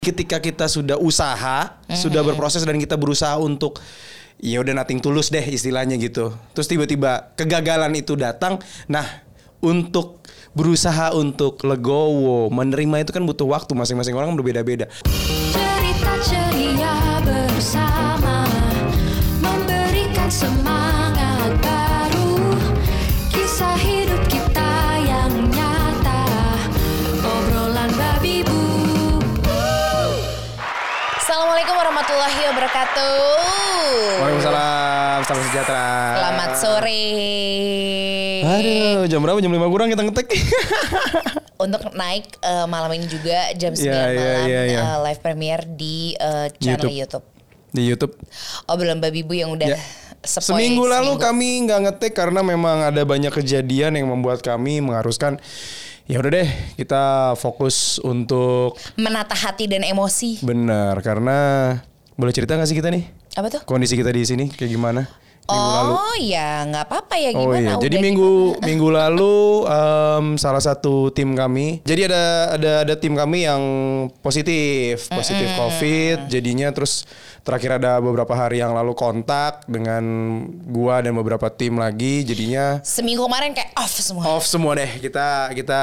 ketika kita sudah usaha, sudah berproses dan kita berusaha untuk ya udah nating tulus deh istilahnya gitu. Terus tiba-tiba kegagalan itu datang. Nah, untuk berusaha untuk legowo, menerima itu kan butuh waktu masing-masing orang berbeda-beda. Wabarakatuh. Waalaikumsalam, salam sejahtera. Selamat sore. Aduh, jam berapa? Jam 5 kurang kita ngetek. Untuk naik eh, malam ini juga jam 9 Iya, iya, malam iya, iya. eh, live premiere di eh, channel YouTube. YouTube. Di YouTube. Obrolan babi bu yang udah Ya. sepoi Seminggu lalu seminggu. kami nggak ngetek karena memang ada banyak kejadian yang membuat kami mengharuskan ya udah deh kita fokus untuk menata hati dan emosi. benar karena boleh cerita nggak sih kita nih Apa tuh? kondisi kita di sini kayak gimana minggu lalu? Oh ya nggak apa-apa ya Oh gimana? iya, jadi Udah minggu minggu lalu em, salah satu tim kami, jadi ada ada ada tim kami yang positif, positif COVID, jadinya terus terakhir ada beberapa hari yang lalu kontak dengan gua dan beberapa tim lagi, jadinya Seminggu kemarin kayak off semua. off semua deh. Kita kita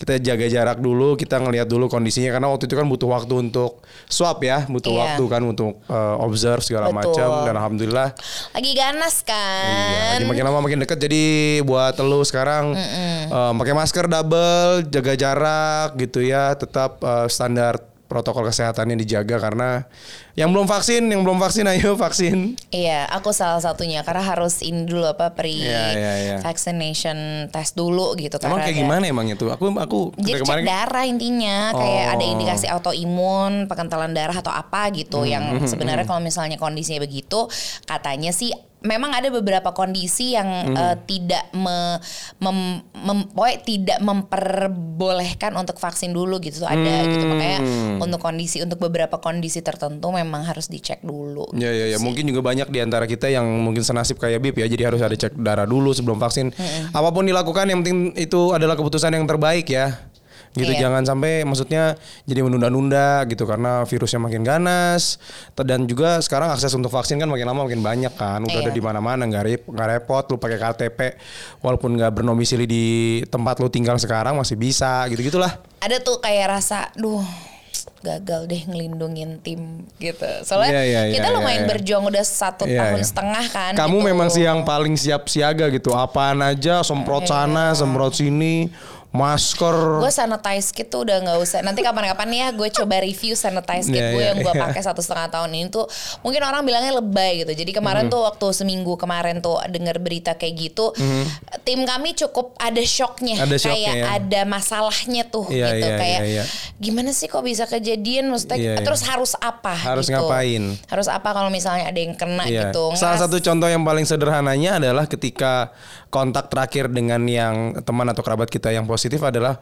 kita jaga jarak dulu, kita ngelihat dulu kondisinya karena waktu itu kan butuh waktu untuk swab ya, butuh Iya. waktu kan untuk eh, observe segala macam dan alhamdulillah Lagi ganas Iya, kan? lagi makin lama makin deket jadi buat lu sekarang eh, pakai masker double, jaga jarak gitu ya, tetap eh, standar protokol kesehatannya dijaga karena yang belum vaksin, yang belum vaksin ayo vaksin. Iya, aku salah satunya karena harus ini dulu apa pre Iya, iya, iya. vaccination test dulu gitu Emang kayak ada- gimana emang itu? Aku aku Jadi cek darah intinya kayak Oh. ada indikasi autoimun, pekentalan darah atau apa gitu Hmm, yang sebenarnya kalau misalnya kondisinya begitu katanya sih memang ada beberapa kondisi yang Hmm. eh, tidak me, mem, mem- pokoknya tidak memperbolehkan untuk vaksin dulu gitu ada gitu Hmm. makanya untuk kondisi untuk beberapa kondisi tertentu memang harus dicek dulu. Ya ya ya, mungkin juga banyak di antara kita yang mungkin senasib kayak Bib ya, jadi harus ada cek darah dulu sebelum vaksin. Apa pun dilakukan yang penting itu adalah keputusan yang terbaik ya. Gitu Iya. jangan sampai maksudnya jadi menunda-nunda gitu karena virusnya makin ganas dan juga sekarang akses untuk vaksin kan makin lama makin banyak kan udah Iya. ada di mana-mana nggak rep- nggak repot lu pakai KTP walaupun nggak bernomisili di tempat lu tinggal sekarang masih bisa gitu gitulah ada tuh kayak rasa duh gagal deh ngelindungin tim gitu soalnya Iya, iya, kita iya, lumayan iya, iya. berjuang udah satu Iya, tahun iya. setengah kan Kamu gitu. memang sih yang paling siap siaga gitu. Apaan aja semprot Iya. sana, semprot sini, masker. gue sanitize kit tuh udah nggak usah nanti kapan-kapan ya gue coba review sanitize kit Iya, gue iya, yang gue iya. pakai satu setengah tahun ini tuh mungkin orang bilangnya lebay gitu jadi kemarin Mhm. tuh waktu seminggu kemarin tuh dengar berita kayak gitu tim kami cukup ada shocknya. Ada shocknya, kayak ya. ada masalahnya tuh Iya, gitu iya, kayak iya, iya. gimana sih kok bisa kejadian maksudnya Iya, iya. terus harus apa Harus gitu. ngapain? harus apa kalau misalnya ada yang kena Iya. gitu Salah Ngeras- satu contoh yang paling sederhananya adalah ketika kontak terakhir dengan yang teman atau kerabat kita yang positif adalah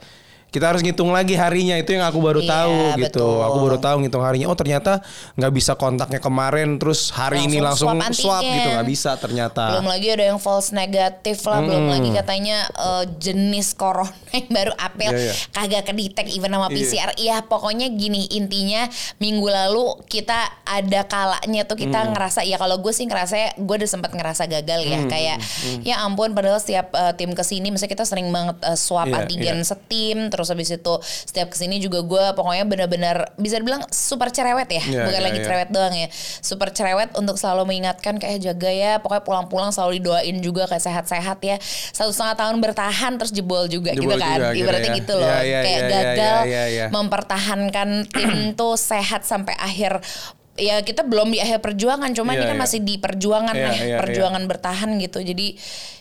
kita harus ngitung lagi harinya itu yang aku baru Iya, tahu gitu. betul. Aku baru tahu ngitung harinya. Oh ternyata nggak bisa kontaknya kemarin terus hari ini langsung Langsung swab swab, antigen. gitu nggak bisa ternyata. Belum lagi ada yang false negatif lah, belum lagi katanya eh, jenis corona yang baru apel Iya, iya. kagak kedetek even sama Iya. PCR. Iya, pokoknya gini intinya minggu lalu kita ada kalanya tuh kita ngerasa ya kalau gue sih ngerasa gue udah sempat ngerasa gagal ya kayak ya ampun padahal setiap eh, tim ke sini misalnya kita sering banget eh, swab Iya, antigen iya. setim terus habis itu setiap ke sini juga gue pokoknya benar-benar bisa dibilang super cerewet ya Iya, bukan iya, lagi iya. cerewet doang ya super cerewet untuk selalu mengingatkan kayak jaga ya pokoknya pulang-pulang selalu didoain juga kayak sehat-sehat ya satu setengah tahun bertahan terus jebol juga Jebol gitu kan juga akhirnya ibaratnya ya. gitu loh Iya, iya, kayak iya, iya, gagal iya, iya. mempertahankan tim tuh sehat sampai akhir ya kita belum di akhir perjuangan cuman Iya, ini kan iya. masih di perjuangan Iya, ya iya, iya. perjuangan bertahan gitu jadi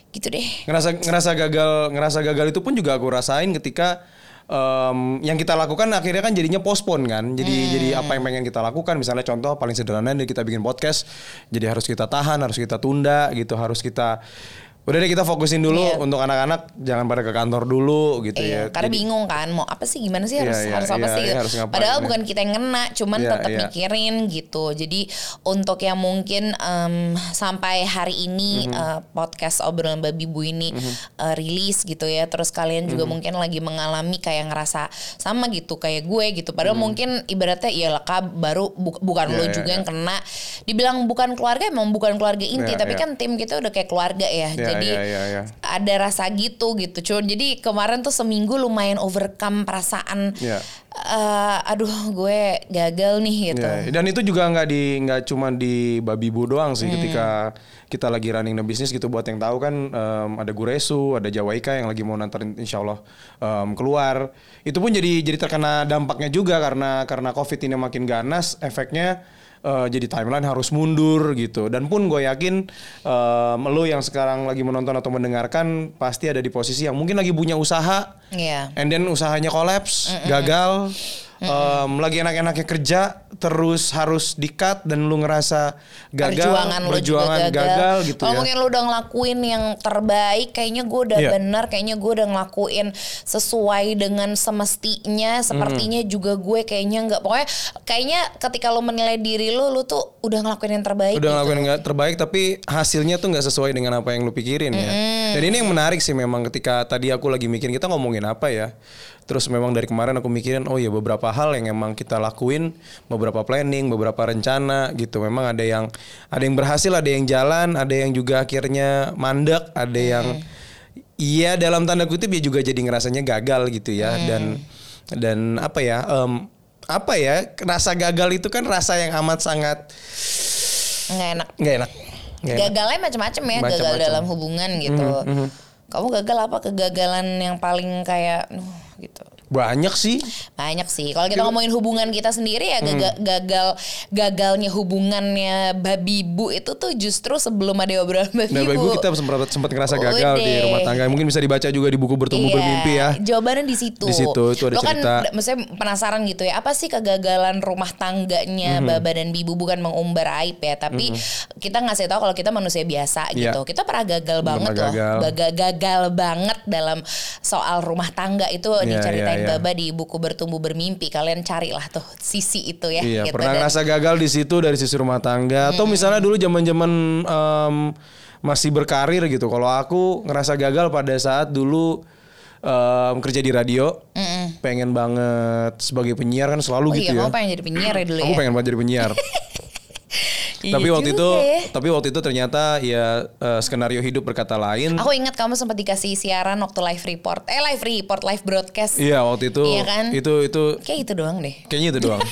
gitu deh ngerasa ngerasa gagal ngerasa gagal itu pun juga aku rasain ketika em, yang kita lakukan akhirnya kan jadinya postpone kan. Jadi Hmm. jadi apa yang pengen kita lakukan? Misalnya contoh paling sederhana kita bikin podcast. Jadi harus kita tahan harus kita tunda gitu harus kita Udah deh kita fokusin dulu Iya. untuk anak-anak jangan pada ke kantor dulu gitu Iya, ya. karena Jadi- bingung kan mau apa sih gimana sih harus iya, harus apa iya, sih? iya, harus ngapain, Padahal bukan kita yang ngena, cuman tetap mikirin gitu. Jadi untuk yang mungkin em, sampai hari ini Mhm. eh, podcast obrolan babi bu ini eh, rilis gitu ya, terus kalian juga Mhm. mungkin lagi mengalami kayak ngerasa sama gitu kayak gue gitu. Padahal mungkin ibaratnya ya kak baru bu- bukan. Iya, lo juga yang kena. Dibilang bukan keluarga emang bukan keluarga inti, tapi kan tim kita udah kayak keluarga ya. Iya, Jadi iya, iya, iya. ada rasa gitu gitu cuman jadi kemarin tuh seminggu lumayan overcome perasaan Iya. Eh, aduh gue gagal nih gitu Ya, dan itu juga nggak di nggak cuma di babi bu doang Hmm. sih ketika kita lagi running the business gitu buat yang tahu kan em, ada Guresu, ada Jawaika yang lagi mau nantarin insya Allah em, keluar. Itu pun jadi jadi terkena dampaknya juga karena karena covid ini makin ganas, efeknya eh, jadi timeline harus mundur gitu. Dan pun gue yakin em, lo yang sekarang lagi menonton atau mendengarkan pasti ada di posisi yang mungkin lagi punya usaha, Iya. and then usahanya kolaps, gagal, em, lagi enak-enaknya kerja, terus harus di-cut dan lu ngerasa gagal, perjuangan perjuangan gagal, gitu kalau ya. mungkin lo udah ngelakuin yang terbaik kayaknya gue udah Iya. benar kayaknya gue udah ngelakuin sesuai dengan semestinya sepertinya Hmm. juga gue kayaknya nggak pokoknya kayaknya ketika lo menilai diri lo lo tuh udah ngelakuin yang terbaik Udah gitu. ngelakuin yang terbaik tapi hasilnya tuh nggak sesuai dengan apa yang lu pikirin ya. Dan ini yang menarik sih memang ketika tadi aku lagi mikirin kita ngomongin apa ya. Terus memang dari kemarin aku mikirin oh ya beberapa hal yang emang kita lakuin, beberapa planning, beberapa rencana gitu. Memang ada yang ada yang berhasil, ada yang jalan, ada yang juga akhirnya mandek, ada yang iya dalam tanda kutip ya juga jadi ngerasanya gagal gitu ya. Dan dan apa ya em, apa ya rasa gagal itu kan rasa yang amat sangat nggak enak. Nggak enak. Gagalnya macam-macam ya gagal Macam-macam. dalam hubungan gitu kamu gagal apa? Kegagalan yang paling kayak uh, gitu banyak sih banyak sih kalau kita ngomongin hubungan kita sendiri ya gaga- gagal gagalnya hubungannya babi bu itu tuh justru sebelum ada obrolan babi Nah, bu Ibu kita sempat sempat ngerasa gagal di Udah. rumah tangga. Mungkin bisa dibaca juga di buku bertumbuh Iya, bermimpi ya. Jawabannya di situ. Di situ, itu ada Lo kan cerita. d- maksudnya penasaran gitu ya. Apa sih kegagalan rumah tangganya Mhm. Baba dan Bibu bukan mengumbar aib ya, tapi kita ngasih tahu kalau kita manusia biasa Iya. gitu. Kita pernah gagal banget loh. gagal. Gagal banget dalam soal rumah tangga itu Iya, diceritain iya, iya. Baba di buku bertumbuh bermimpi. Kalian carilah tuh sisi itu ya. Iya, gitu. pernah Dan- ngerasa gagal di situ dari sisi rumah tangga atau misalnya dulu zaman-zaman em, masih berkarir gitu. Kalau aku ngerasa gagal pada saat dulu em, kerja di radio, pengen banget sebagai penyiar kan selalu Oh gitu iya, ya. kamu pengen jadi penyiar ya dulu Aku ya. pengen banget jadi penyiar. Iya tapi waktu itu, ya. tapi waktu itu ternyata ya eh, skenario hidup berkata lain. Aku ingat kamu sempat dikasih siaran waktu live report. Eh live report, live broadcast. Iya waktu itu, Iya kan? itu itu Kayak gitu doang deh. Kayaknya itu doang.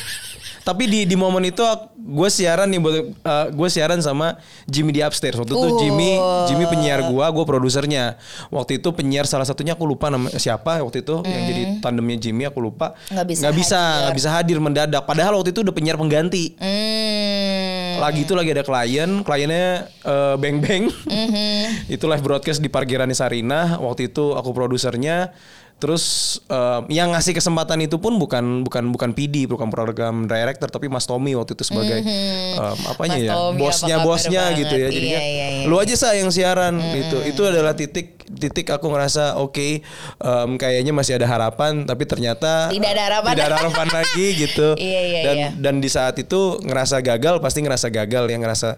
Tapi di di momen itu gue siaran nih buat gue siaran sama Jimmy di upstairs. Waktu itu Uh. Jimmy Jimmy penyiar gue, gue produsernya. Waktu itu penyiar salah satunya aku lupa nama siapa waktu itu yang jadi tandemnya Jimmy aku lupa. Hmm. Nggak bisa nggak bisa, nggak bisa hadir mendadak. Padahal waktu itu udah penyiar pengganti. Lagi itu lagi ada klien, kliennya eh, Beng Beng. Mm-hmm. itu live broadcast di Parkiran Sarina. Waktu itu aku produsernya. Terus eh, yang ngasih kesempatan itu pun bukan bukan bukan PD, bukan program director, tapi Mas Tommy waktu itu sebagai em, apanya Mm-hmm. Mas ya, Tommy, bosnya apa bosnya gitu ya. Jadinya Iya, iya, iya. lu aja sah yang siaran gitu. Itu adalah titik titik aku ngerasa oke em, kayaknya masih ada harapan, tapi ternyata Tidak ada harapan. Tidak ada harapan lagi gitu. Iya, iya, dan iya. dan di saat itu ngerasa gagal pasti ngerasa gagal ya ngerasa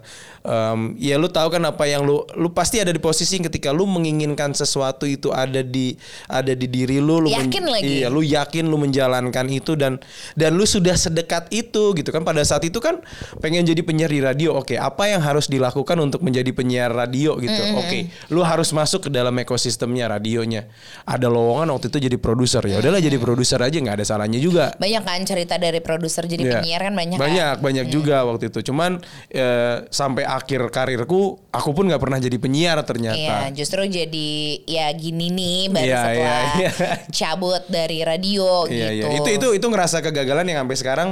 em, ya lu tahu kan apa yang lu lu pasti ada di posisi ketika lu menginginkan sesuatu itu ada di ada di diri lu lu Yakin lagi. iya lu yakin lu menjalankan itu dan dan lu sudah sedekat itu gitu kan pada saat itu kan pengen jadi penyiar di radio oke apa yang harus dilakukan untuk menjadi penyiar radio gitu oke lu harus masuk ke dalam ekosistemnya radionya ada lowongan waktu itu jadi produser ya udahlah jadi produser aja nggak ada salahnya juga Banyak kan cerita dari produser jadi Iya. penyiar kan banyak. banyak kan? banyak juga waktu itu cuman eh, sampai akhir karirku aku pun nggak pernah jadi penyiar Iya, ternyata justru jadi ya gini nih baru Iya, setelah iya, iya. cabut dari radio Iya, gitu. iya. itu itu itu ngerasa kegagalan yang sampai sekarang.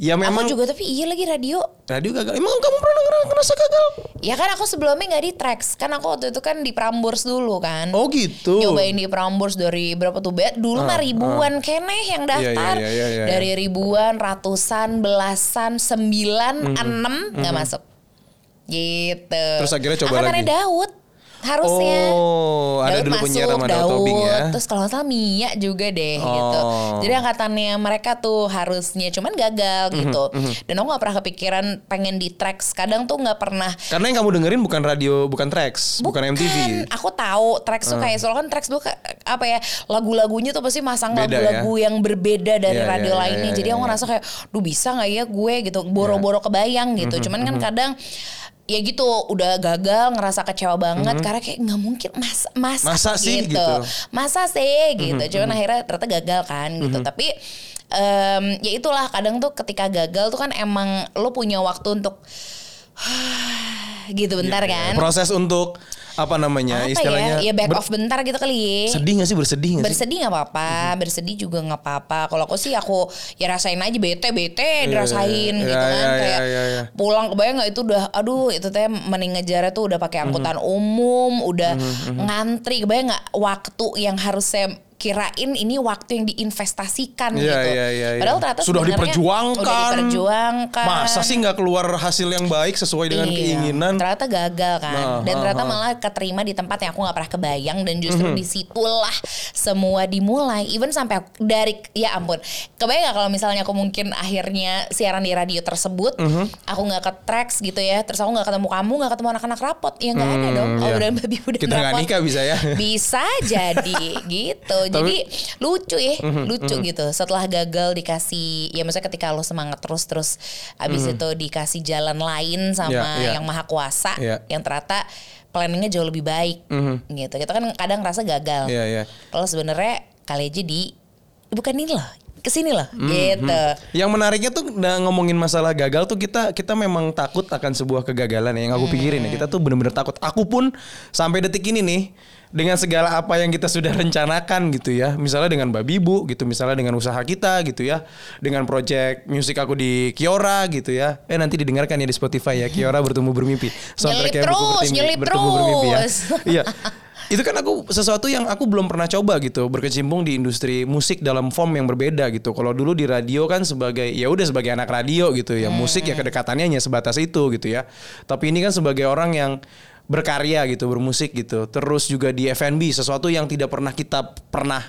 Ya memang Aku juga tapi iya lagi radio. radio gagal. Emang kamu pernah ngera- ngerasa gagal? Ya kan aku sebelumnya nggak di tracks. Kan aku waktu itu kan di Prambors dulu kan. oh gitu. Nyobain di Prambors dari berapa tuh? Bet dulu mah ribuan keneh yang daftar iya, iya, iya, iya. dari ribuan ratusan belasan sembilan enam nggak masuk. Gitu. Terus akhirnya coba Angkatannya lagi? Daud harusnya. Oh, ada Daud dulu penyiar masuk, sama Daud Tobing ya. Terus kalau nggak salah Mia juga deh Oh. gitu. Jadi angkatannya mereka tuh harusnya cuman gagal Mhm, gitu. Dan aku nggak pernah kepikiran pengen di tracks. Kadang tuh nggak pernah Karena yang kamu dengerin bukan radio, bukan tracks, bukan, MTV. Aku tahu tracks tuh kayak soalnya kan tracks dulu ka- apa ya lagu-lagunya tuh pasti masang Beda lagu-lagu yang berbeda dari Iya, radio iya, iya, lainnya. iya, Jadi iya, aku iya. ngerasa kayak, duh bisa nggak ya gue gitu boro-boro kebayang gitu. Mhm, Cuman kan kadang ya gitu udah gagal ngerasa kecewa banget karena kayak nggak mungkin mas masa, Mhm. Masa sih, gitu. Mhm, masa sih gitu. Cuman akhirnya ternyata gagal kan gitu. Tapi em, ya itulah kadang tuh ketika gagal tuh kan emang lo punya waktu untuk gitu bentar kan? Proses untuk apa namanya apa istilahnya ya ya back off bentar gitu kali. Ya sedih gak sih? Bersedih gak sih? bersedih nggak apa-apa. Bersedih juga nggak apa-apa. Kalau aku sih aku ya rasain aja bete bete dirasain iya, gitu iya, kan. iya, kayak iya, iya. pulang kebayang nggak itu udah aduh itu teh mending ngejarnya tuh udah pakai angkutan Mhm. umum udah ngantri. Kebayang nggak waktu yang harus saya kirain ini waktu yang diinvestasikan Iya, gitu iya, iya, iya. padahal ternyata Sudah diperjuangkan. udah diperjuangkan Masa sih nggak keluar hasil yang baik sesuai dengan Iya, keinginan? Ternyata gagal kan. Nah, dan ha, ternyata ha. malah keterima di tempat yang aku nggak pernah kebayang dan justru Mhm. di situlah semua dimulai. Even sampai aku- dari ya ampun. Kebayang gak kalau misalnya aku mungkin akhirnya siaran di radio tersebut, Mhm. aku nggak ke tracks gitu ya, terus aku nggak ketemu kamu, nggak ketemu anak-anak rapot, ya nggak ada dong. iya. Oh, udah babi udah Kita nggak nikah bisa ya. Bisa jadi gitu. Jadi lucu ya, Mhm, lucu gitu. Setelah gagal dikasih ya maksudnya ketika lo semangat terus terus abis itu dikasih jalan lain sama Iya, iya. yang maha kuasa Iya. yang ternyata planningnya jauh lebih baik gitu. Kita kan kadang rasa gagal. Iya, iya. Kalau sebenarnya kali aja di bukan ini loh, ke sini loh, Mhm, gitu. Yang menariknya tuh udah ngomongin masalah gagal tuh kita kita memang takut akan sebuah kegagalan ya. Yang aku pikirin ya kita tuh bener-bener takut. Aku pun sampai detik ini nih dengan segala apa yang kita sudah rencanakan gitu ya. Misalnya dengan Babi Bu gitu, misalnya dengan usaha kita gitu ya. Dengan project musik aku di Kiora gitu ya. Eh nanti didengarkan ya di Spotify ya. Kiora bertemu bermimpi. Soundtracknya Nyelip terus, nyelip bertemu bermimpi ya. Iya. Itu kan aku sesuatu yang aku belum pernah coba gitu berkecimpung di industri musik dalam form yang berbeda gitu. Kalau dulu di radio kan sebagai ya udah sebagai anak radio gitu ya musik ya kedekatannya hanya sebatas itu gitu ya. Tapi ini kan sebagai orang yang berkarya gitu bermusik gitu. Terus juga di F&B sesuatu yang tidak pernah kita pernah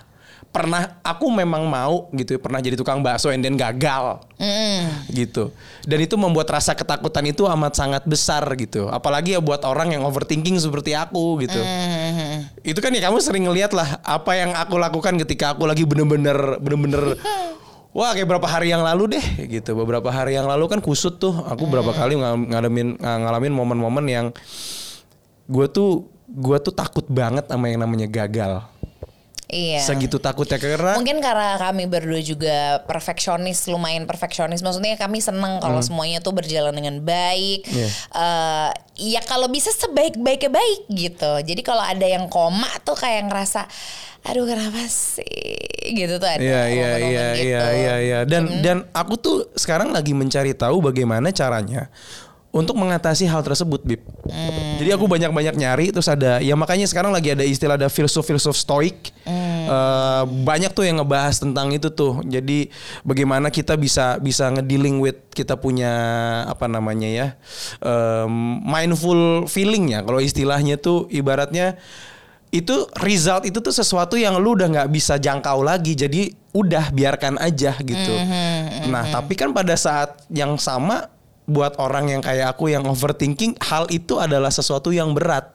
pernah aku memang mau gitu pernah jadi tukang bakso and then gagal. Gitu. Dan itu membuat rasa ketakutan itu amat sangat besar gitu. Apalagi ya buat orang yang overthinking seperti aku gitu. Itu kan ya kamu sering ngeliat lah apa yang aku lakukan ketika aku lagi bener-bener bener-bener Wah kayak berapa hari yang lalu deh gitu. Beberapa hari yang lalu kan kusut tuh. Aku berapa kali ngal- ngalamin ngalamin momen-momen yang gue tuh gue tuh takut banget sama yang namanya gagal Iya. segitu takutnya karena Mungkin karena kami berdua juga perfeksionis, lumayan perfeksionis. Maksudnya kami seneng kalau semuanya tuh berjalan dengan baik. Hmm. Iya. Eh, ya kalau bisa sebaik-baiknya baik gitu. Jadi kalau ada yang koma tuh kayak ngerasa, aduh kenapa sih? Gitu tuh ada Iya iya momen-momen iya gitu. iya iya iya dan dan aku tuh sekarang lagi mencari tahu bagaimana caranya untuk mengatasi hal tersebut, Bib. Hmm. Jadi aku banyak-banyak nyari terus ada ya makanya sekarang lagi ada istilah ada filsuf-filsuf stoik. Hmm. Eh, banyak tuh yang ngebahas tentang itu tuh. Jadi bagaimana kita bisa bisa ngedealing with kita punya apa namanya ya? em, mindful feeling ya. Kalau istilahnya tuh ibaratnya itu result itu tuh sesuatu yang lu udah nggak bisa jangkau lagi jadi udah biarkan aja gitu nah tapi kan pada saat yang sama buat orang yang kayak aku yang overthinking hal itu adalah sesuatu yang berat.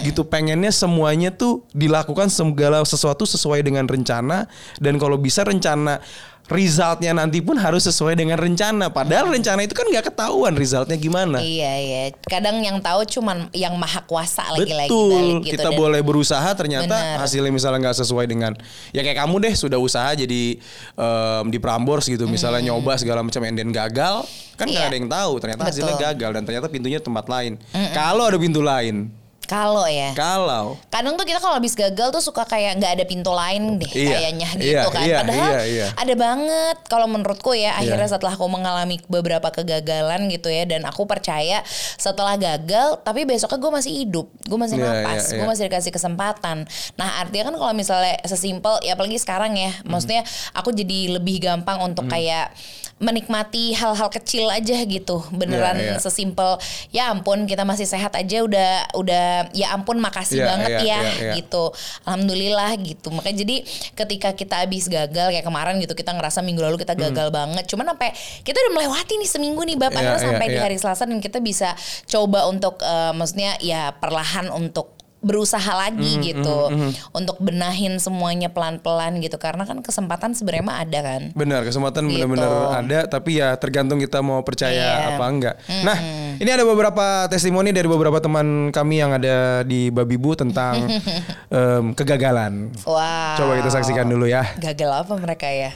Gitu pengennya semuanya tuh dilakukan segala sesuatu sesuai dengan rencana dan kalau bisa rencana resultnya nanti pun harus sesuai dengan rencana padahal rencana itu kan nggak ketahuan resultnya gimana Iya iya. Kadang yang tahu cuman yang maha kuasa lagi-lagi Betul. gitu. kita Dan- boleh berusaha ternyata Benar. hasilnya misalnya nggak sesuai dengan ya kayak kamu deh sudah usaha jadi em, di Prambors gitu misalnya nyoba segala macam and then gagal kan nggak Iya. ada yang tahu ternyata hasilnya Betul. gagal dan ternyata pintunya tempat lain. Kalau ada pintu lain, Kalau ya. kalau Kadang tuh kita kalau habis gagal tuh suka kayak nggak ada pintu lain deh Iya, kayaknya iya, gitu kan. iya, Padahal iya, iya. ada banget kalau menurutku ya akhirnya Iya. setelah aku mengalami beberapa kegagalan gitu ya dan aku percaya setelah gagal tapi besoknya gue masih hidup, gue masih Iya, napas, iya, gue iya. masih dikasih kesempatan. Nah artinya kan kalau misalnya sesimpel ya apalagi sekarang ya, maksudnya aku jadi lebih gampang untuk Hmm. kayak menikmati hal-hal kecil aja gitu beneran Iya, iya. sesimpel ya ampun kita masih sehat aja udah udah ya ampun makasih Iya, banget iya, ya iya, iya. gitu alhamdulillah gitu makanya jadi ketika kita habis gagal kayak kemarin gitu kita ngerasa minggu lalu kita gagal banget cuman sampai kita udah melewati nih seminggu nih Hmm. Iya, akhirnya iya, sampai di iya. hari Selasa dan kita bisa coba untuk eh, maksudnya ya perlahan untuk berusaha lagi Hmm, gitu untuk benahin semuanya pelan-pelan gitu karena kan kesempatan sebenarnya mah ada kan Benar, kesempatan Gitu. benar-benar ada, tapi ya tergantung kita mau percaya Iya. apa enggak. Nah, ini ada beberapa testimoni dari beberapa teman kami yang ada di Babibu tentang em, kegagalan. wow Coba kita saksikan dulu ya. gagal apa mereka ya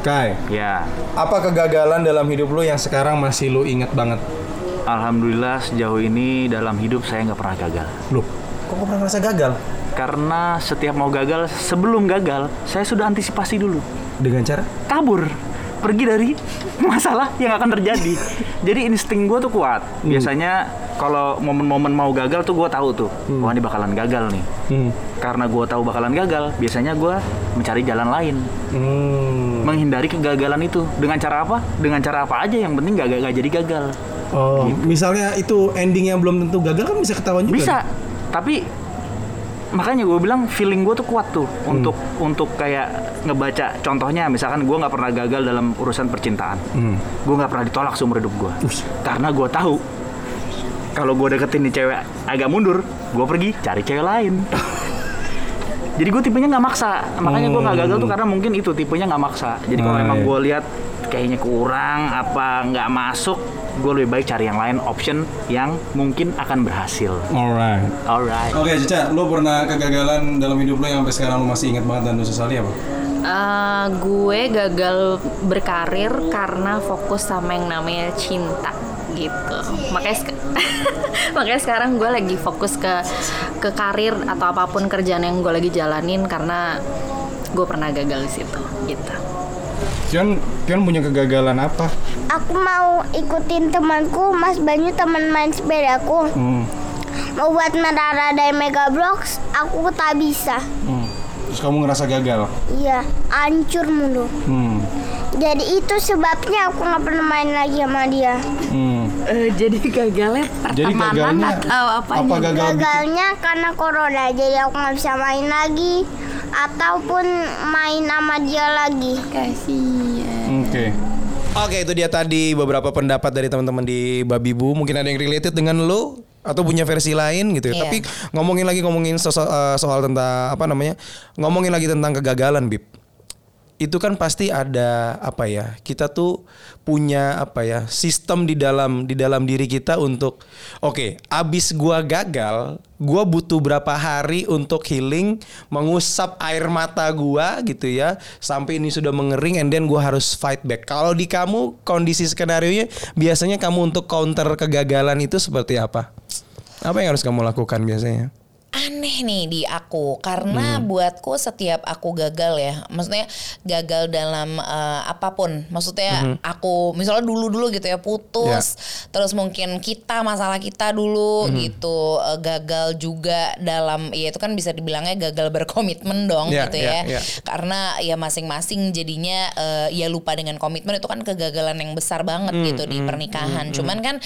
Kai, Ya, apa kegagalan dalam hidup lu yang sekarang masih lu inget banget? alhamdulillah sejauh ini dalam hidup saya nggak pernah gagal. Lu, kok gak pernah ngerasa gagal? Karena setiap mau gagal, sebelum gagal, saya sudah antisipasi dulu. Dengan cara? Kabur, pergi dari masalah yang akan terjadi. Jadi insting gue tuh kuat. Biasanya kalau momen-momen mau gagal tuh gue tahu tuh, wah ini bakalan gagal nih. Hmm. Karena gue tahu bakalan gagal, biasanya gue mencari jalan lain, Hmm. menghindari kegagalan itu. Dengan cara apa? Dengan cara apa aja yang penting gak, gak jadi gagal. Oh, misalnya itu ending yang belum tentu gagal kan bisa ketahuan juga. Bisa, tapi makanya gue bilang feeling gue tuh kuat tuh untuk untuk kayak ngebaca contohnya misalkan gue nggak pernah gagal dalam urusan percintaan. Hmm. gue nggak pernah ditolak seumur hidup gue karena gue tahu kalau gue deketin nih cewek agak mundur gue pergi cari cewek lain. Jadi gue tipenya nggak maksa. Makanya gue nggak gagal tuh karena mungkin itu tipenya nggak maksa. Jadi kalau Ah, emang iya. gue lihat kayaknya kurang apa nggak masuk gue lebih baik cari yang lain option yang mungkin akan berhasil Alright. alright Oke, Cica, lu pernah kegagalan dalam hidup lu yang sampai sekarang lu masih ingat banget dan lu sesali apa? Eh, gue gagal berkarir karena fokus sama yang namanya cinta gitu makanya sek- makanya sekarang gue lagi fokus ke ke karir atau apa pun kerjaan yang gue lagi jalanin karena gue pernah gagal di situ gitu Kion, Kion punya kegagalan apa? Aku mau ikutin temanku, Mas Banyu teman main sepedaku. Hmm. Mau buat menara dari Mega Blocks, aku tak bisa. hmm. Terus kamu ngerasa gagal? Iya, hancur mulu. Hmm. Jadi itu sebabnya aku nggak pernah main lagi sama dia. Hmm. jadi gagalnya Jadi gagalnya apa gagal? bikin- Gagalnya karena corona, jadi aku nggak bisa main lagi ataupun main sama dia lagi. kasihan Oke. Oke, itu dia tadi beberapa pendapat dari teman-teman di Babibu. Mungkin ada yang related dengan lo atau punya versi lain gitu ya. Iya. Tapi ngomongin lagi ngomongin soal, eh, soal tentang apa namanya? Ngomongin lagi tentang kegagalan, Bib. Itu kan pasti ada apa ya? Kita tuh punya apa ya? Sistem di dalam di dalam diri kita untuk oke, abis gua gagal, gua butuh berapa hari untuk healing, mengusap air mata gua gitu ya, sampai ini sudah mengering and then gua harus fight back. Kalau di kamu kondisi skenario nya biasanya kamu untuk counter kegagalan itu seperti apa? Apa yang harus kamu lakukan biasanya? Aneh nih di aku. Karena Hmm. buatku setiap aku gagal ya maksudnya gagal dalam eh, apa pun. Maksudnya aku misalnya dulu dulu gitu ya putus terus mungkin kita masalah kita dulu gitu eh, gagal juga dalam ya itu kan bisa dibilangnya gagal berkomitmen dong Ya, gitu ya, ya. ya. karena ya masing-masing jadinya eh, ya lupa dengan komitmen itu kan kegagalan yang besar banget Hmm, gitu di pernikahan. cuman kan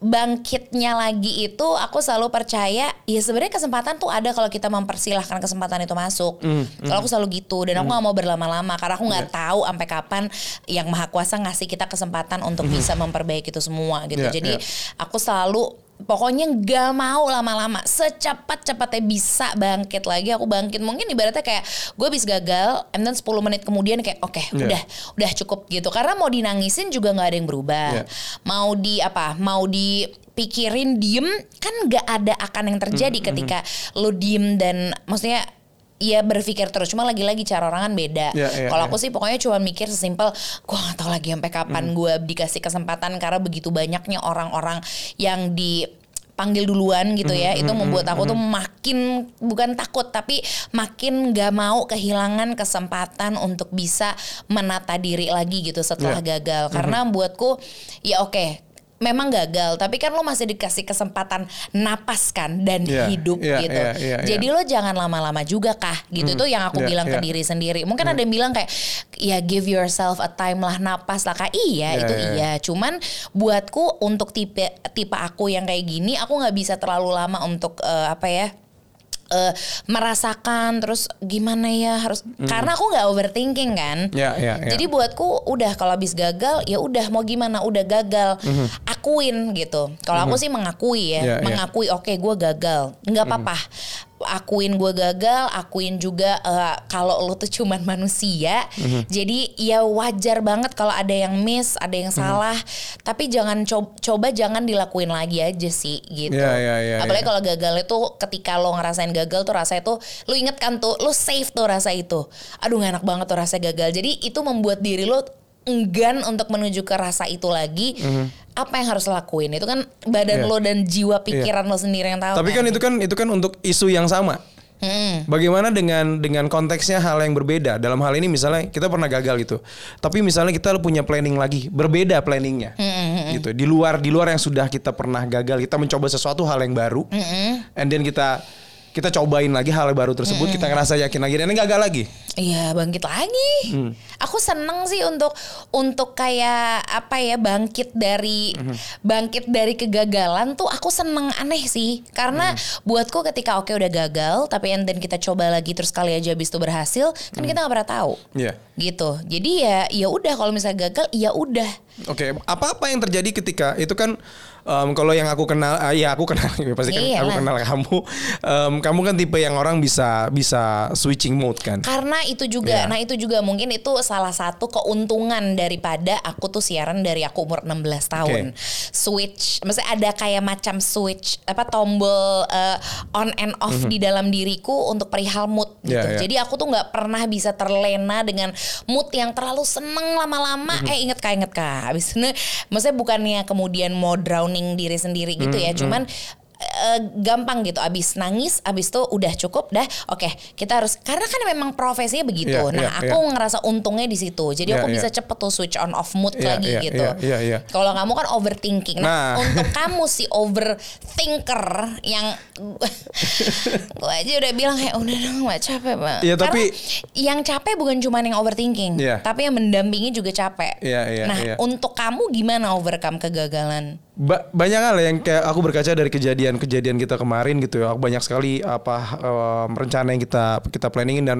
bangkitnya lagi itu aku selalu percaya ya sebenarnya kesempatan tuh ada kalau kita mempersilahkan kesempatan itu masuk. Hmm, Kalau aku selalu gitu dan aku nggak mau berlama-lama karena aku nggak tahu sampai kapan yang maha kuasa ngasih kita kesempatan untuk bisa memperbaiki itu semua gitu. Ya, Jadi ya. aku selalu pokoknya nggak mau lama-lama. Secepat-cepatnya bisa bangkit lagi. Aku bangkit. Mungkin ibaratnya kayak gue habis gagal and then 10 menit kemudian kayak oke Ya. udah udah cukup gitu. Karena mau dinangisin juga nggak ada yang berubah. Ya. mau di apa mau dipikirin diem kan nggak ada akan yang terjadi Hmm, ketika lo diem dan maksudnya ya berpikir terus cuma lagi-lagi cara orang kan beda. Ya, ya, Kalau ya. aku sih pokoknya cuma mikir sesimpel gue nggak tahu lagi sampai Hmm. kapan gue dikasih kesempatan karena begitu banyaknya orang-orang yang dipanggil duluan gitu Hmm, ya itu membuat aku tuh makin bukan takut tapi makin gak mau kehilangan kesempatan untuk bisa menata diri lagi gitu setelah Ya. gagal karena buatku ya oke memang gagal, tapi kan lo masih dikasih kesempatan napas kan dan Iya, hidup iya, gitu. iya, iya, Jadi lo jangan lama-lama juga kah gitu tuh yang aku Iya, bilang iya. ke diri sendiri. Mungkin ada yang bilang kayak ya give yourself a time lah napas lah kak. Iya Iya, itu iya. iya. Cuman buatku untuk tipe tipe aku yang kayak gini aku nggak bisa terlalu lama untuk eh, apa ya? Eh, merasakan terus gimana ya harus karena aku nggak overthinking kan. Hmm. Ya, ya, ya. jadi buatku udah kalau habis gagal ya udah mau gimana udah gagal. Akuin gitu. Kalau aku sih mengakui ya Ya, ya. mengakui oke gue gagal. Nggak apa-apa akuin gue gagal akuin juga eh, kalau lo tuh cuman manusia. Jadi ya wajar banget kalau ada yang miss ada yang salah. Tapi jangan co- coba jangan dilakuin lagi aja sih gitu. Ya, ya, ya, apalagi ya. kalau gagal itu ketika lo ngerasain gagal tuh rasanya tuh lo inget kan tuh lo save tuh rasa itu. Aduh gak enak banget tuh rasa gagal. Jadi itu membuat diri lo enggan untuk menuju ke rasa itu lagi apa yang harus lakuin itu kan badan. Iya. lo dan jiwa pikiran lo sendiri yang tahu Tapi kan itu kan itu kan untuk isu yang sama. Mm-mm. Bagaimana dengan dengan konteksnya hal yang berbeda? Dalam hal ini misalnya kita pernah gagal gitu. Tapi misalnya kita punya planning lagi, berbeda planningnya. Gitu. Di luar di luar yang sudah kita pernah gagal, kita mencoba sesuatu hal yang baru. And then kita kita cobain lagi hal baru tersebut, kita ngerasa yakin lagi dan ini gagal lagi. Iya bangkit lagi. Hmm. Aku seneng sih untuk untuk kayak apa ya bangkit dari Hmm. bangkit dari kegagalan tuh aku seneng aneh sih karena Hmm. buatku ketika oke udah gagal tapi and then kita coba lagi terus kali aja habis itu berhasil kan kita nggak pernah tahu. Iya. Gitu. Jadi ya ya udah kalau misalnya gagal ya udah. Oke, apa-apa yang terjadi ketika itu kan em, kalau yang aku kenal, ah, ya aku kenal, pasti kan Iyalah. aku kenal kamu. Em, kamu kan tipe yang orang bisa bisa switching mode kan. Karena itu juga, Iya. nah itu juga mungkin itu salah satu keuntungan daripada aku tuh siaran dari aku umur 16 tahun. Switch, maksudnya ada kayak macam switch apa tombol eh, on and off di dalam diriku untuk perihal mood gitu. Iya, iya. Jadi aku tuh nggak pernah bisa terlena dengan mood yang terlalu seneng lama-lama. Mhm. Eh inget kak, inget kak. Habis itu, maksudnya bukannya kemudian mau drowning diri sendiri gitu Mhm, ya, cuman eh, gampang gitu abis nangis abis itu udah cukup dah oke kita harus karena kan memang profesinya begitu Iya, nah iya, aku iya. ngerasa untungnya di situ jadi Iya, aku bisa iya. cepet tuh switch on off mood Iya, lagi iya, gitu iya, iya, iya. kalau kamu kan overthinking nah, Nah. untuk kamu si overthinker yang gue aja udah bilang kayak udah dong gak capek bang Iya, tapi- Karena yang capek bukan cuma yang overthinking Iya. tapi yang mendampingi juga capek Iya, iya, nah iya. untuk kamu gimana overcome kegagalan Ba- banyak hal yang kayak aku berkaca dari kejadian-kejadian kita kemarin gitu ya. Banyak sekali apa em, rencana yang kita kita planningin dan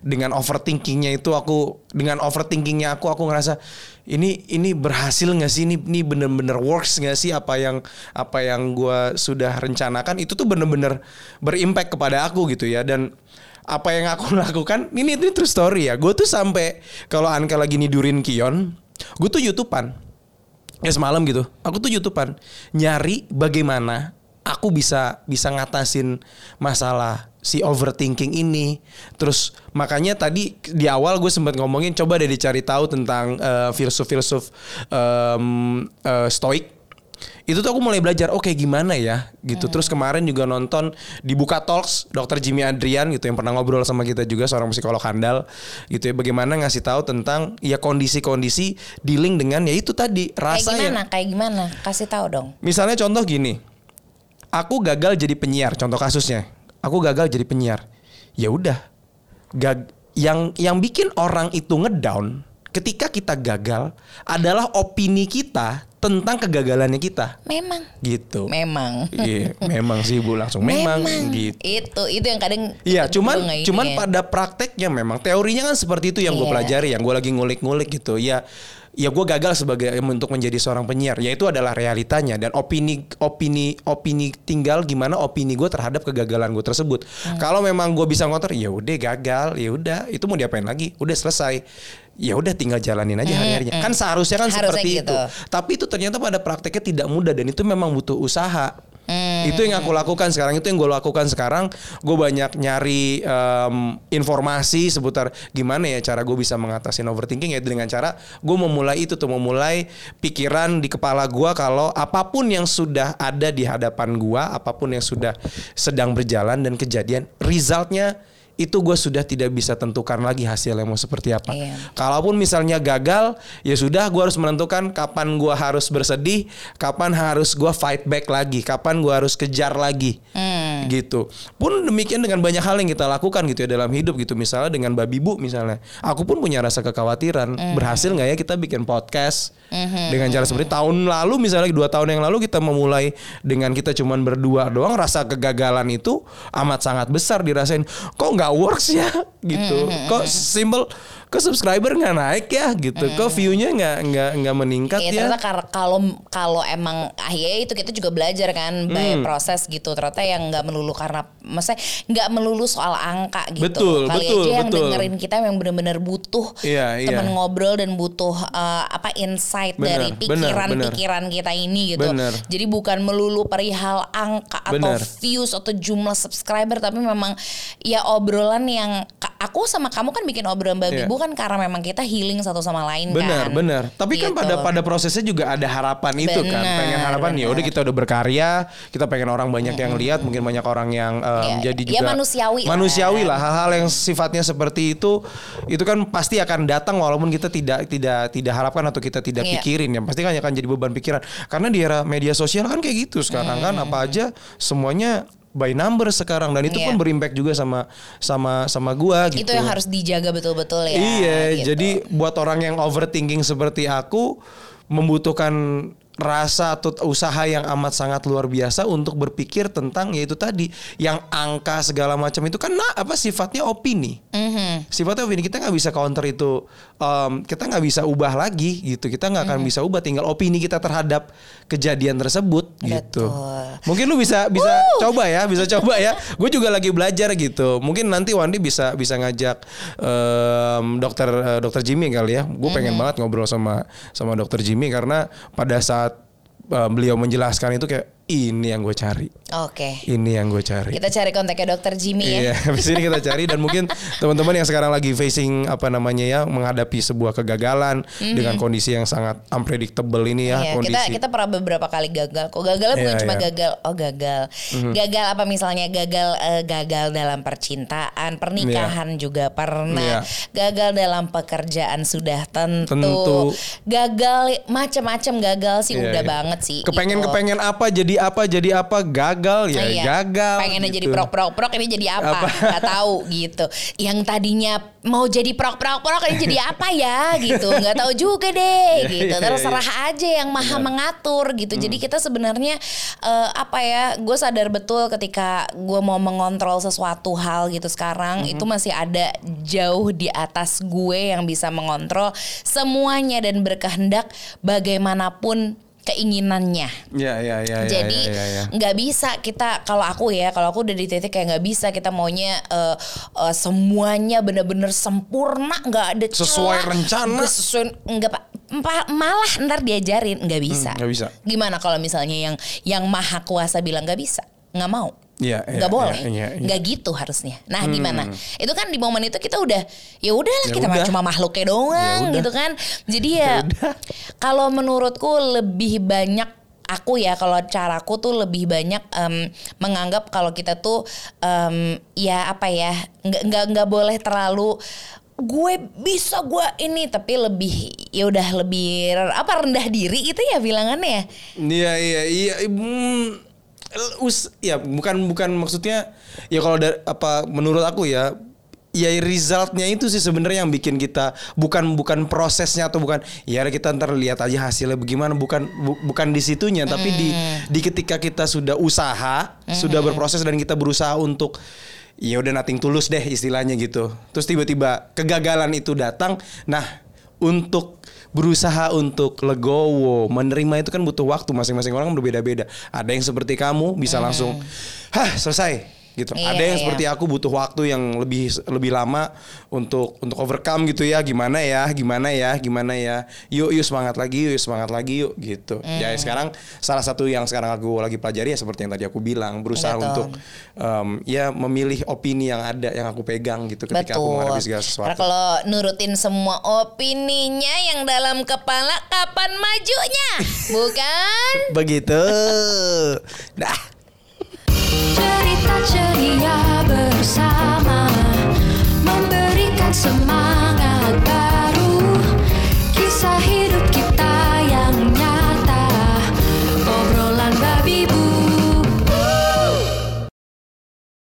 dengan overthinkingnya itu aku dengan overthinkingnya aku aku ngerasa ini ini berhasil nggak sih? Ini ini bener-bener works nggak sih apa yang apa yang gue sudah rencanakan? Itu tuh bener-bener berimpact kepada aku gitu ya. Dan apa yang aku lakukan ini ini true story ya. Gue tuh sampai kalau Anka lagi nidurin Kion gue tuh youtubean ya semalam gitu. Aku tuh youtubean nyari bagaimana aku bisa bisa ngatasin masalah si overthinking ini. Terus makanya tadi di awal gue sempat ngomongin coba deh dicari tahu tentang eh, filsuf-filsuf em, eh, stoik itu tuh aku mulai belajar oke gimana ya? Gitu. Terus kemarin juga nonton di Buka Talks Dr. Jimmy Adrian gitu yang pernah ngobrol sama kita juga seorang psikolog handal gitu ya. Bagaimana ngasih tahu tentang ya kondisi-kondisi dealing dengan ya itu tadi kayak rasa yang gimana? Kayak gimana? Kasih tahu dong. Misalnya contoh gini, aku gagal jadi penyiar. Contoh kasusnya, aku gagal jadi penyiar. Ya udah, gag yang yang bikin orang itu ngedown ketika kita gagal adalah opini kita tentang kegagalannya kita. memang Gitu. memang Iya, memang sih Bu langsung memang, gitu. Itu itu yang kadang Iya, cuman ini cuman ya. pada prakteknya memang teorinya kan seperti itu yang gue Iya. pelajari, yang gue lagi ngulik-ngulik gitu. Ya, ya gue gagal sebagai untuk menjadi seorang penyiar. Ya itu adalah realitanya dan opini opini opini tinggal gimana opini gue terhadap kegagalan gue tersebut. Hmm. Kalau memang gue bisa ngotor, ya udah gagal, ya udah itu mau diapain lagi? Udah selesai. Ya udah tinggal jalanin aja hari-harinya. Kan seharusnya kan Hmm, Harusnya seperti gitu. itu. Tapi itu ternyata pada prakteknya tidak mudah dan itu memang butuh usaha. Hmm. Itu yang aku lakukan sekarang. Itu yang gue lakukan sekarang. Gue banyak nyari em, informasi seputar gimana ya cara gue bisa mengatasi overthinking ya dengan cara gue memulai itu tuh memulai pikiran di kepala gue kalau apa pun yang sudah ada di hadapan gue, apa pun yang sudah sedang berjalan dan kejadian, resultnya itu gue sudah tidak bisa tentukan lagi hasilnya mau seperti apa. Iya. Kalaupun misalnya gagal, ya sudah gue harus menentukan kapan gue harus bersedih, kapan harus gue fight back lagi, kapan gue harus kejar lagi, Hmm. Gitu. Pun demikian dengan banyak hal yang kita lakukan gitu ya dalam hidup gitu. Misalnya dengan babi bu misalnya, aku pun punya rasa kekhawatiran, Hmm. berhasil nggak ya kita bikin podcast dengan cara seperti tahun lalu misalnya dua tahun yang lalu kita memulai dengan kita cuman berdua doang, rasa kegagalan itu amat sangat besar dirasain. Kok nggak works ya gitu? Kok simple? Kok subscriber nggak naik ya gitu? Kok view-nya nggak nggak nggak meningkat Iya ya? ternyata kalau kalau emang ah ya itu kita juga belajar kan by Hmm. proses gitu ternyata yang nggak melulu karena maksudnya nggak melulu soal angka gitu Betul, kali betul, aja yang betul. dengerin kita yang benar-benar butuh Iya, iya. teman ngobrol dan butuh uh, apa insight Bener, dari pikiran-pikiran kita ini gitu Bener. jadi bukan melulu perihal angka atau Bener. views atau jumlah subscriber tapi memang ya obrolan yang aku sama kamu kan bikin obrolan babi Iya. bu kan karena memang kita healing satu sama lain Benar, kan benar. Tapi kan Gitu. pada pada prosesnya juga ada harapan itu kan. Pengen harapan ya udah kita udah berkarya, kita pengen orang banyak yang lihat, mungkin banyak orang yang um, Ya, jadi ya juga manusiawi lah. manusiawi lah. Hal-hal yang sifatnya seperti itu itu kan pasti akan datang walaupun kita tidak tidak tidak harapkan atau kita tidak Iya. pikirin ya. Pasti kan akan jadi beban pikiran. Karena di era media sosial kan kayak gitu sekarang kan apa aja semuanya by number sekarang dan itu Iya. pun berimpact juga sama sama sama gua gitu. itu yang harus dijaga betul-betul ya. Iya, gitu. jadi buat orang yang overthinking seperti aku membutuhkan rasa atau usaha yang amat sangat luar biasa untuk berpikir tentang yaitu tadi yang angka segala macam itu kan nah, apa sifatnya opini. Mhm. Sifatnya opini kita nggak bisa counter itu, em, kita nggak bisa ubah lagi gitu. Kita nggak akan Mhm. bisa ubah, tinggal opini kita terhadap kejadian tersebut gitu. Betul. Mungkin lu bisa bisa coba ya, bisa coba ya. Gue juga lagi belajar gitu. Mungkin nanti Wandi bisa bisa ngajak em, dokter eh, dokter Jimmy kali ya. Gue pengen banget ngobrol sama sama dokter Jimmy karena pada saat eh, beliau menjelaskan itu kayak ini yang gue cari. Oke. Ini yang gue cari. Kita cari kontaknya dokter Jimmy ya. Iya, habis ini kita cari dan mungkin teman-teman yang sekarang lagi facing apa namanya ya menghadapi sebuah kegagalan dengan kondisi yang sangat unpredictable ini ya. Iya, kita kondisi. kita pernah beberapa kali gagal. Kok gagalnya bukan Iya, cuma iya. Gagal, oh gagal. Gagal apa misalnya gagal eh, gagal dalam percintaan, pernikahan juga pernah. Iya. Gagal dalam pekerjaan sudah tentu. Tentu. Gagal macam-macam gagal sih Iya, udah iya. banget sih. Kepengen gitu. kepengen apa jadi apa jadi apa gagal ya Iya. gagal. Pengennya jadi gitu. prok-prok-prok ini jadi apa? Apa? Gak tahu gitu. Yang tadinya mau jadi prok-prok-prok ini jadi apa ya gitu. Gak tahu juga deh gitu. iya, Terserah aja yang maha mengatur gitu. Jadi kita sebenarnya eh, apa ya? Gue sadar betul ketika gue mau mengontrol sesuatu hal gitu sekarang itu masih ada jauh di atas gue yang bisa mengontrol semuanya dan berkehendak bagaimanapun keinginannya. Ya ya ya ya. Jadi ya, ya, ya. nggak bisa kita kalau aku ya kalau aku udah di titik kayak nggak bisa kita maunya eh, eh, semuanya bener-bener sempurna nggak ada Sesuai celah, rencana. nggak sesuai nggak pak pa- malah ntar diajarin nggak bisa Hmm, nggak bisa. gimana kalau misalnya yang yang maha kuasa bilang nggak bisa nggak mau Iya, iya, nggak boleh. iya, iya, iya. nggak gitu harusnya. Nah gimana? Itu kan di momen itu kita udah ya udahlah Ya kita udah. cuma makhluknya doang Ya gitu kan? Jadi ya kalau menurutku lebih banyak aku ya kalau caraku tuh lebih banyak em, menganggap kalau kita tuh em, ya apa ya nggak nggak nggak boleh terlalu gue bisa gue ini tapi lebih ya udah lebih apa rendah diri itu ya bilangannya ya? Iya iya iya. Hmm, us ya bukan bukan maksudnya ya kalau dari apa menurut aku ya ya resultnya itu sih sebenarnya yang bikin kita bukan bukan prosesnya atau bukan ya kita ntar lihat aja hasilnya bagaimana bukan bu- bukan di situnya tapi di di ketika kita sudah usaha sudah berproses dan kita berusaha untuk ya udah nating tulus deh istilahnya gitu. Terus tiba-tiba kegagalan itu datang nah untuk berusaha untuk legowo menerima itu kan butuh waktu masing-masing orang berbeda-beda. Ada yang seperti kamu bisa langsung hah selesai gitu Iya, ada yang iya. seperti aku butuh waktu yang lebih lebih lama untuk untuk overcome gitu ya gimana ya gimana ya gimana ya yuk yuk semangat lagi yuk semangat lagi yuk gitu ya sekarang salah satu yang sekarang aku lagi pelajari ya seperti yang tadi aku bilang berusaha Betul. untuk em, ya memilih opini yang ada yang aku pegang gitu ketika aku Betul. menghadapi segala sesuatu Karena kalau nurutin semua opininya yang dalam kepala kapan majunya? Bukan? Begitu. Dah cerita ceria bersama memberikan semangat.